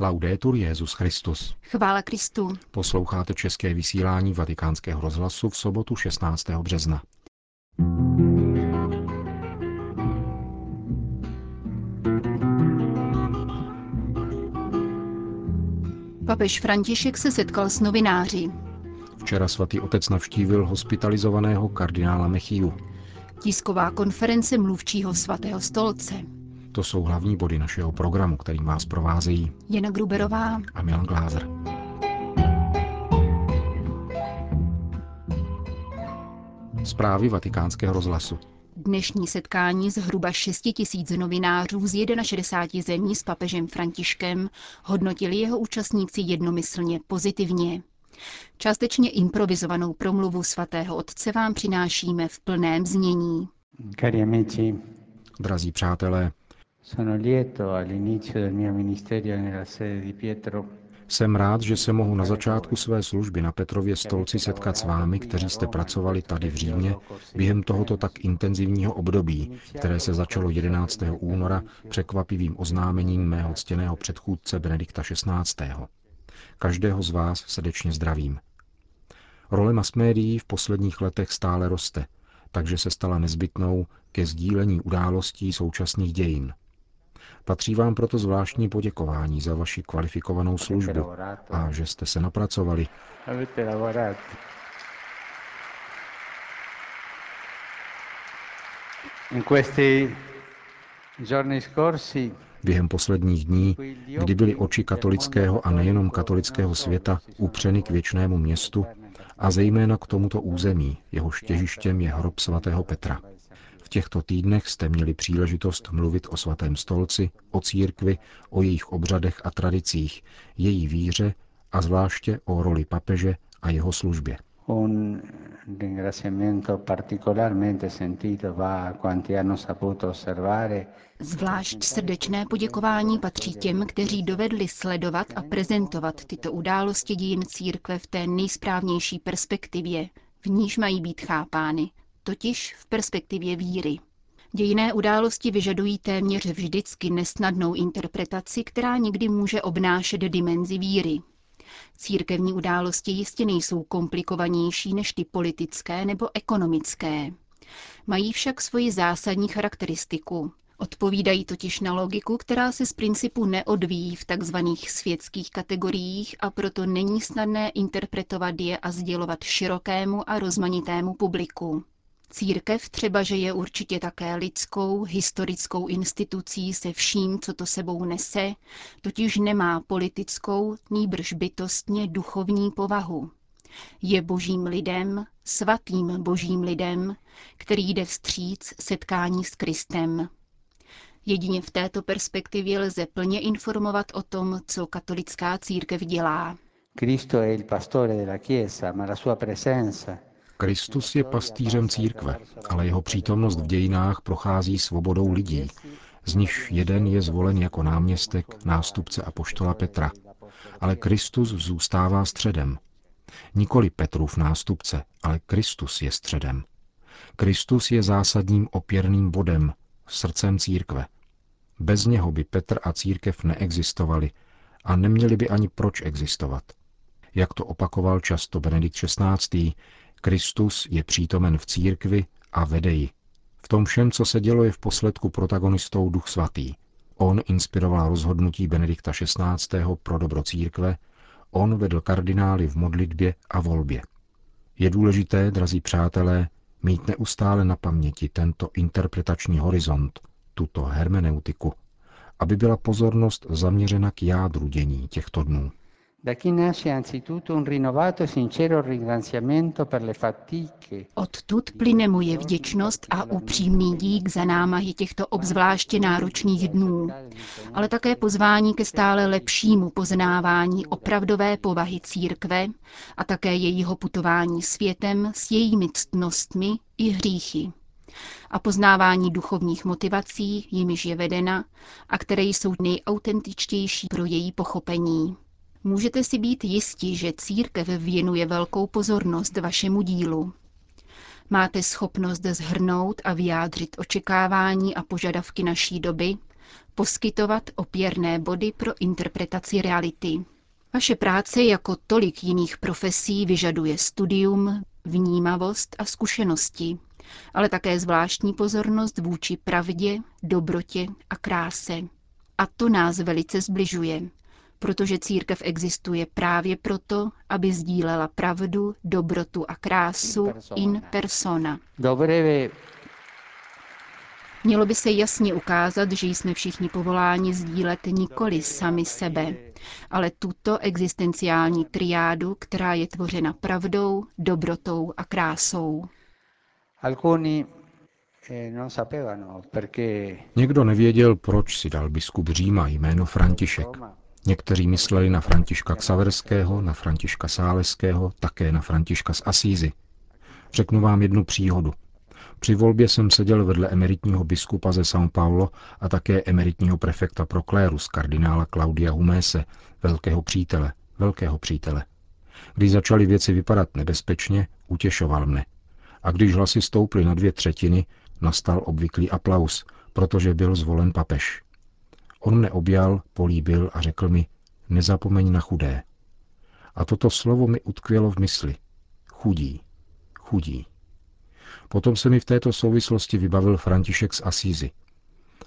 Laudetur Jezus Christus. Chvála Kristu. Posloucháte české vysílání Vatikánského rozhlasu v sobotu 16. března. Papež František se setkal s novináři. Včera svatý otec navštívil hospitalizovaného kardinála Mechiu. Tisková konference mluvčího svatého stolce. To jsou hlavní body našeho programu, kterým vás provázejí Jana Gruberová a Milan Glázer. Zprávy vatikánského rozhlasu. Dnešní setkání zhruba 6 tisíc novinářů z 61 zemí s papežem Františkem hodnotili jeho účastníci jednomyslně pozitivně. Částečně improvizovanou promluvu svatého otce vám přinášíme v plném znění. Cari amici, Drazí přátelé, jsem rád, že se mohu na začátku své služby na Petrově stolci setkat s vámi, kteří jste pracovali tady v Římě během tohoto tak intenzivního období, které se začalo 11. února překvapivým oznámením mého ctěného předchůdce Benedikta XVI. Každého z vás srdečně zdravím. Role masmédií v posledních letech stále roste, takže se stala nezbytnou ke sdílení událostí současných dějin. Patří vám proto zvláštní poděkování za vaši kvalifikovanou službu a že jste se napracovali. avete lavorato. In questi giorni scorsi Během posledních dní, kdy byly oči katolického a nejenom katolického světa upřeny k věčnému městu a zejména k tomuto území, jehož těžištěm je hrob svatého Petra. V těchto týdnech jste měli příležitost mluvit o svatém stolci, o církvi, o jejich obřadech a tradicích, její víře a zvláště o roli papeže a jeho službě. un ringraziamento particolarmente sentito va a quanti hanno saputo osservare Zvlášť srdečné poděkování patří těm, kteří dovedli sledovat a prezentovat tyto události dějin církve v té nejsprávnější perspektivě, v níž mají být chápány, totiž v perspektivě víry. Dějiné události vyžadují téměř vždycky nesnadnou interpretaci, která někdy může obnášet dimenzi víry. Církevní události jistě nejsou komplikovanější než ty politické nebo ekonomické. Mají však svoji zásadní charakteristiku. Odpovídají totiž na logiku, která se z principu neodvíjí v tzv. světských kategoriích a proto není snadné interpretovat je a sdělovat širokému a rozmanitému publiku. Církev třeba, že je určitě také lidskou, historickou institucí se vším, co to sebou nese, totiž nemá politickou, nýbrž bytostně duchovní povahu. Je božím lidem, svatým božím lidem, který jde vstříc setkání s Kristem. Jedině v této perspektivě lze plně informovat o tom, co katolická církev dělá. Cristo è il pastore della Chiesa, ma la sua presenza Kristus je pastýřem církve, ale jeho přítomnost v dějinách prochází svobodou lidí, z nichž jeden je zvolen jako náměstek, nástupce a poštola Petra. Ale Kristus zůstává středem. Nikoli Petrův nástupce, ale Kristus je středem. Kristus je zásadním opěrným bodem, srdcem církve. Bez něho by Petr a církev neexistovali a neměli by ani proč existovat. Jak to opakoval často Benedikt XVI., Kristus je přítomen v církvi a vede ji. V tom všem, co se dělo, je v posledku protagonistou Duch Svatý. On inspiroval rozhodnutí Benedikta XVI. pro dobro církve, on vedl kardinály v modlitbě a volbě. Je důležité, drazí přátelé, mít neustále na paměti tento interpretační horizont, tuto hermeneutiku, aby byla pozornost zaměřena k jádru dění těchto dnů. Da chi nasce anzitutto un rinnovato e sincero ringraziamento per le fatiche Odtud plyne moje vděčnost a upřímný dík za námahy těchto obzvláště náročných dnů, ale také pozvání ke stále lepšímu poznávání opravdové povahy církve a také jejího putování světem s jejími ctnostmi i hříchy a poznávání duchovních motivací, jimiž je vedena a které jsou nejautentičtější pro její pochopení. Můžete si být jisti, že církev věnuje velkou pozornost vašemu dílu. Máte schopnost zhrnout a vyjádřit očekávání a požadavky naší doby poskytovat opěrné body pro interpretaci reality. Vaše práce jako tolik jiných profesí vyžaduje studium, vnímavost a zkušenosti, ale také zvláštní pozornost vůči pravdě, dobrotě a kráse. A to nás velice zbližuje, protože církev existuje právě proto, aby sdílela pravdu, dobrotu a krásu in persona. Mělo by se jasně ukázat, že jsme všichni povoláni sdílet nikoli sami sebe, ale tuto existenciální triádu, která je tvořena pravdou, dobrotou a krásou. Eh, Někdo nevěděl, proč si dal biskup Říma jméno František. Někteří mysleli na Františka Ksaverského, na Františka Sáleského, také na Františka z Asízy. Řeknu vám jednu příhodu. Při volbě jsem seděl vedle emeritního biskupa ze São Paulo a také emeritního prefekta pro klérus kardinála Claudia Humese, velkého přítele, velkého přítele. Když začaly věci vypadat nebezpečně, utěšoval mne. A když hlasy stouply na dvě třetiny, nastal obvyklý aplaus, protože byl zvolen papež. On mne objal, políbil a řekl mi, nezapomeň na chudé. A toto slovo mi utkvělo v mysli. Chudí, chudí. Potom se mi v této souvislosti vybavil František z Asízy.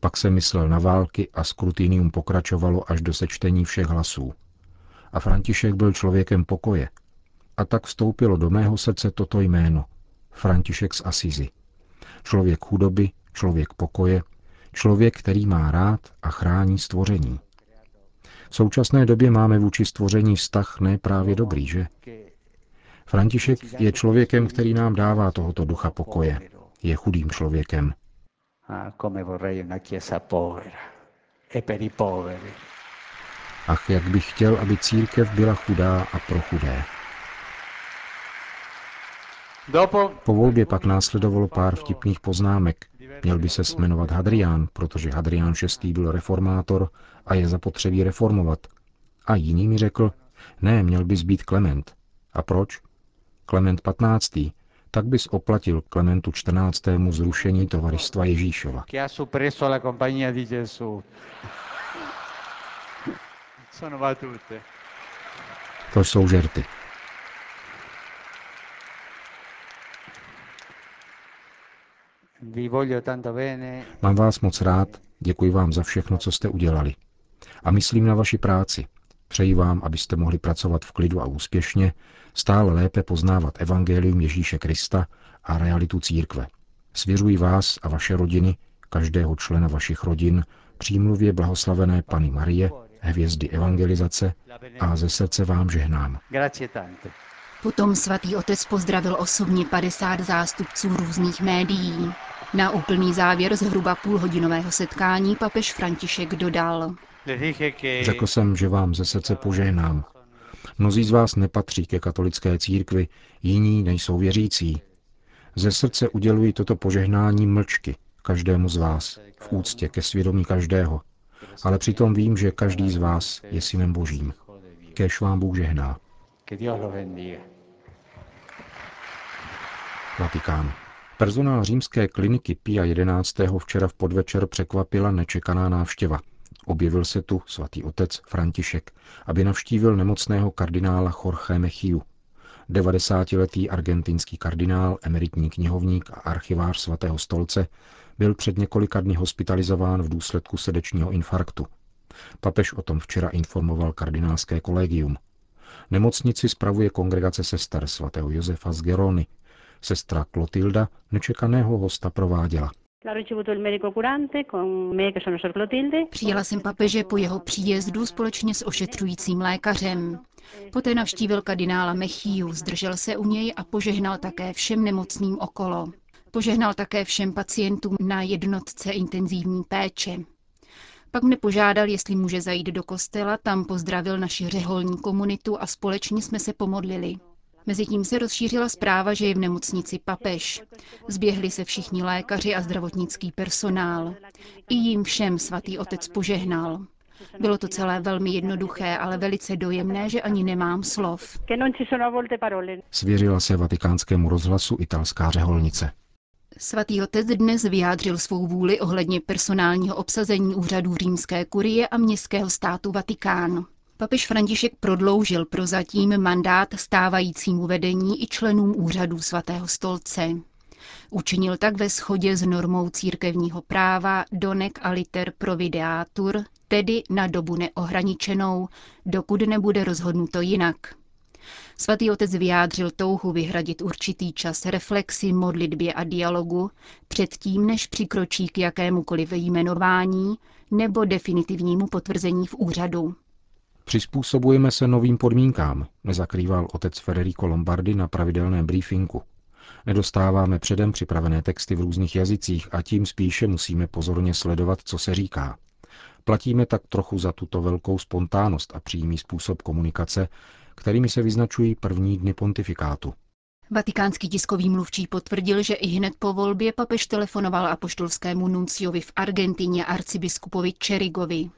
Pak se myslel na války a skrutinium pokračovalo až do sečtení všech hlasů. A František byl člověkem pokoje. A tak vstoupilo do mého srdce toto jméno. František z Asízy. Člověk chudoby, člověk pokoje, člověk, který má rád a chrání stvoření. V současné době máme vůči stvoření vztah ne právě dobrý, že? František je člověkem, který nám dává tohoto ducha pokoje. Je chudým člověkem. Ach, jak bych chtěl, aby církev byla chudá a pro chudé. Po volbě pak následovalo pár vtipných poznámek. Měl by se jmenovat Hadrián, protože Hadrián VI. byl reformátor a je zapotřebí reformovat. A jiný mi řekl, ne, měl bys být Klement. A proč? Klement 15. tak bys oplatil Klementu 14. zrušení tovaristva Ježíšova. To jsou žerty. Mám vás moc rád, děkuji vám za všechno, co jste udělali. A myslím na vaši práci. Přeji vám, abyste mohli pracovat v klidu a úspěšně, stále lépe poznávat evangelium Ježíše Krista a realitu církve. Svěřuji vás a vaše rodiny, každého člena vašich rodin, přímluvě blahoslavené Pany Marie, hvězdy evangelizace a ze srdce vám žehnám. Potom svatý otec pozdravil osobně 50 zástupců různých médií. Na úplný závěr zhruba půlhodinového setkání papež František dodal. Řekl jsem, že vám ze srdce požehnám. Mnozí z vás nepatří ke katolické církvi, jiní nejsou věřící. Ze srdce uděluji toto požehnání mlčky každému z vás, v úctě ke svědomí každého. Ale přitom vím, že každý z vás je synem božím. Kéž vám Bůh žehná. Vatikán. Personál římské kliniky Pia 11. včera v podvečer překvapila nečekaná návštěva. Objevil se tu svatý otec František, aby navštívil nemocného kardinála Jorge Mechiu. 90-letý argentinský kardinál, emeritní knihovník a archivář svatého stolce byl před několika dny hospitalizován v důsledku srdečního infarktu. Papež o tom včera informoval kardinálské kolegium. Nemocnici spravuje kongregace sester svatého Josefa z Gerony, Sestra Klotilda nečekaného hosta prováděla. Přijela jsem papeže po jeho příjezdu společně s ošetřujícím lékařem. Poté navštívil kardinála Mechiu, zdržel se u něj a požehnal také všem nemocným okolo. Požehnal také všem pacientům na jednotce intenzivní péče. Pak mne požádal, jestli může zajít do kostela, tam pozdravil naši řeholní komunitu a společně jsme se pomodlili. Mezitím se rozšířila zpráva, že je v nemocnici papež. Zběhli se všichni lékaři a zdravotnický personál. I jim všem svatý otec požehnal. Bylo to celé velmi jednoduché, ale velice dojemné, že ani nemám slov. Svěřila se vatikánskému rozhlasu italská řeholnice. Svatý otec dnes vyjádřil svou vůli ohledně personálního obsazení úřadů římské kurie a městského státu Vatikán. Papež František prodloužil prozatím mandát stávajícímu vedení i členům úřadů svatého stolce. Učinil tak ve shodě s normou církevního práva Donec aliter provideatur, tedy na dobu neohraničenou, dokud nebude rozhodnuto jinak. Svatý otec vyjádřil touhu vyhradit určitý čas reflexi, modlitbě a dialogu předtím, než přikročí k jakémukoliv jmenování nebo definitivnímu potvrzení v úřadu. Přizpůsobujeme se novým podmínkám, nezakrýval otec Federico Lombardi na pravidelném briefingu. Nedostáváme předem připravené texty v různých jazycích a tím spíše musíme pozorně sledovat, co se říká. Platíme tak trochu za tuto velkou spontánnost a přímý způsob komunikace, kterými se vyznačují první dny pontifikátu. Vatikánský tiskový mluvčí potvrdil, že i hned po volbě papež telefonoval apoštolskému nunciovi v Argentině arcibiskupovi Čerigovi.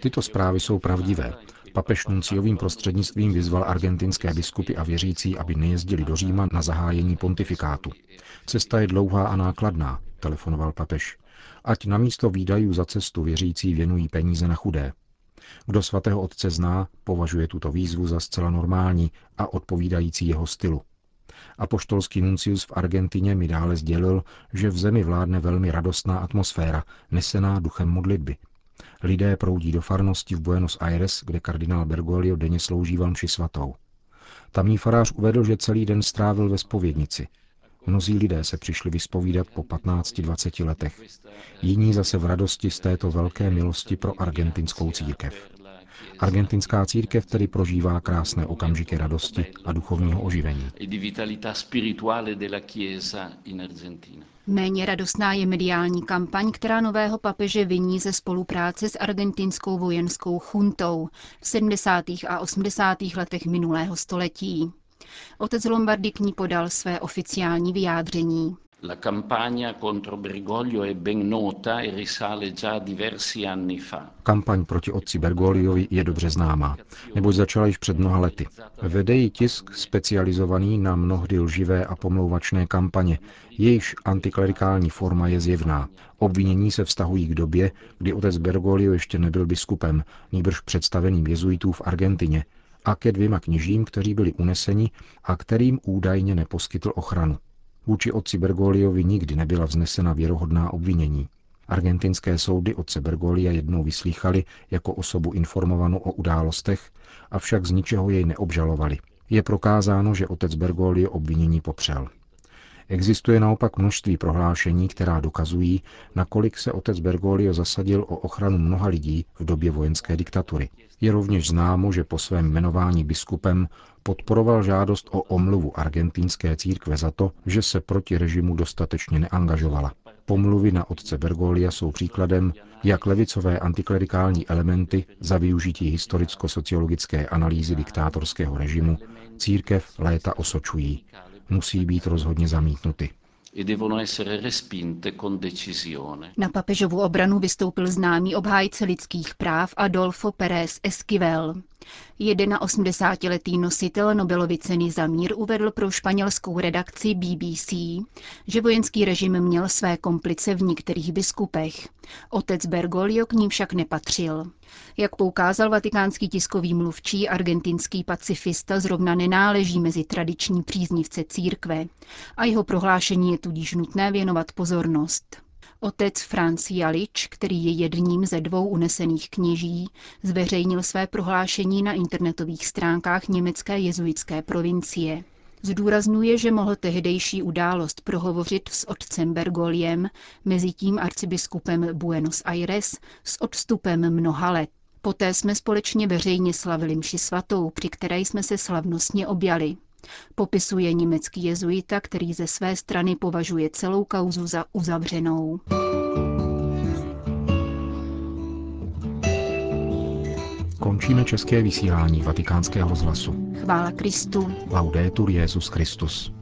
Tyto zprávy jsou pravdivé. Papež nunciovým prostřednictvím vyzval argentinské biskupy a věřící, aby nejezdili do Říma na zahájení pontifikátu. Cesta je dlouhá a nákladná, telefonoval papež. Ať na místo výdajů za cestu věřící věnují peníze na chudé. Kdo svatého otce zná, považuje tuto výzvu za zcela normální a odpovídající jeho stylu. Apoštolský nuncius v Argentině mi dále sdělil, že v zemi vládne velmi radostná atmosféra, nesená duchem modlitby. Lidé proudí do farnosti v Buenos Aires, kde kardinál Bergoglio denně slouží mši svatou. Tamní farář uvedl, že celý den strávil ve spovědnici. Mnozí lidé se přišli vyspovídat po 15-20 letech. Jiní zase v radosti z této velké milosti pro argentinskou církev. Argentinská církev tedy prožívá krásné okamžiky radosti a duchovního oživení. Méně radostná je mediální kampaň, která nového papeže viní ze spolupráce s argentinskou vojenskou chuntou v 70. a 80. letech minulého století. Otec Lombardy k ní podal své oficiální vyjádření. La campagna contro Bergoglio è ben nota e risale già diversi anni fa. Kampaň proti otci Bergogliovi je dobře známá, neboť začala již před mnoha lety. Vede ji tisk specializovaný na mnohdy lživé a pomlouvačné kampaně, jejíž antiklerikální forma je zjevná. Obvinění se vztahují k době, kdy otec Bergoglio ještě nebyl biskupem, nýbrž představeným jezuitů v Argentině, a ke dvěma kněžím, kteří byli uneseni a kterým údajně neposkytl ochranu. Vůči otci Bergoliovi nikdy nebyla vznesena věrohodná obvinění. Argentinské soudy otce Bergolia jednou vyslýchali jako osobu informovanou o událostech, avšak z ničeho jej neobžalovali. Je prokázáno, že otec Bergoglio obvinění popřel. Existuje naopak množství prohlášení, která dokazují, nakolik se otec Bergoglio zasadil o ochranu mnoha lidí v době vojenské diktatury. Je rovněž známo, že po svém jmenování biskupem podporoval žádost o omluvu argentinské církve za to, že se proti režimu dostatečně neangažovala. Pomluvy na otce Bergolia jsou příkladem, jak levicové antiklerikální elementy za využití historicko-sociologické analýzy diktátorského režimu církev léta osočují. Musí být rozhodně zamítnuty. Na papežovu obranu vystoupil známý obhájce lidských práv Adolfo Pérez Esquivel. 81-letý nositel Nobelovy ceny za mír uvedl pro španělskou redakci BBC, že vojenský režim měl své komplice v některých biskupech. Otec Bergoglio k ním však nepatřil. Jak poukázal vatikánský tiskový mluvčí, argentinský pacifista zrovna nenáleží mezi tradiční příznivce církve a jeho prohlášení je tudíž nutné věnovat pozornost. Otec Franz Jalič, který je jedním ze dvou unesených kněží, zveřejnil své prohlášení na internetových stránkách německé jezuitské provincie. Zdůraznuje, že mohl tehdejší událost prohovořit s otcem Bergoliem, mezi tím arcibiskupem Buenos Aires, s odstupem mnoha let. Poté jsme společně veřejně slavili mši svatou, při které jsme se slavnostně objali. Popisuje německý jezuita, který ze své strany považuje celou kauzu za uzavřenou. Končíme české vysílání vatikánského rozhlasu. Chvála Kristu. Laudetur Jezus Christus.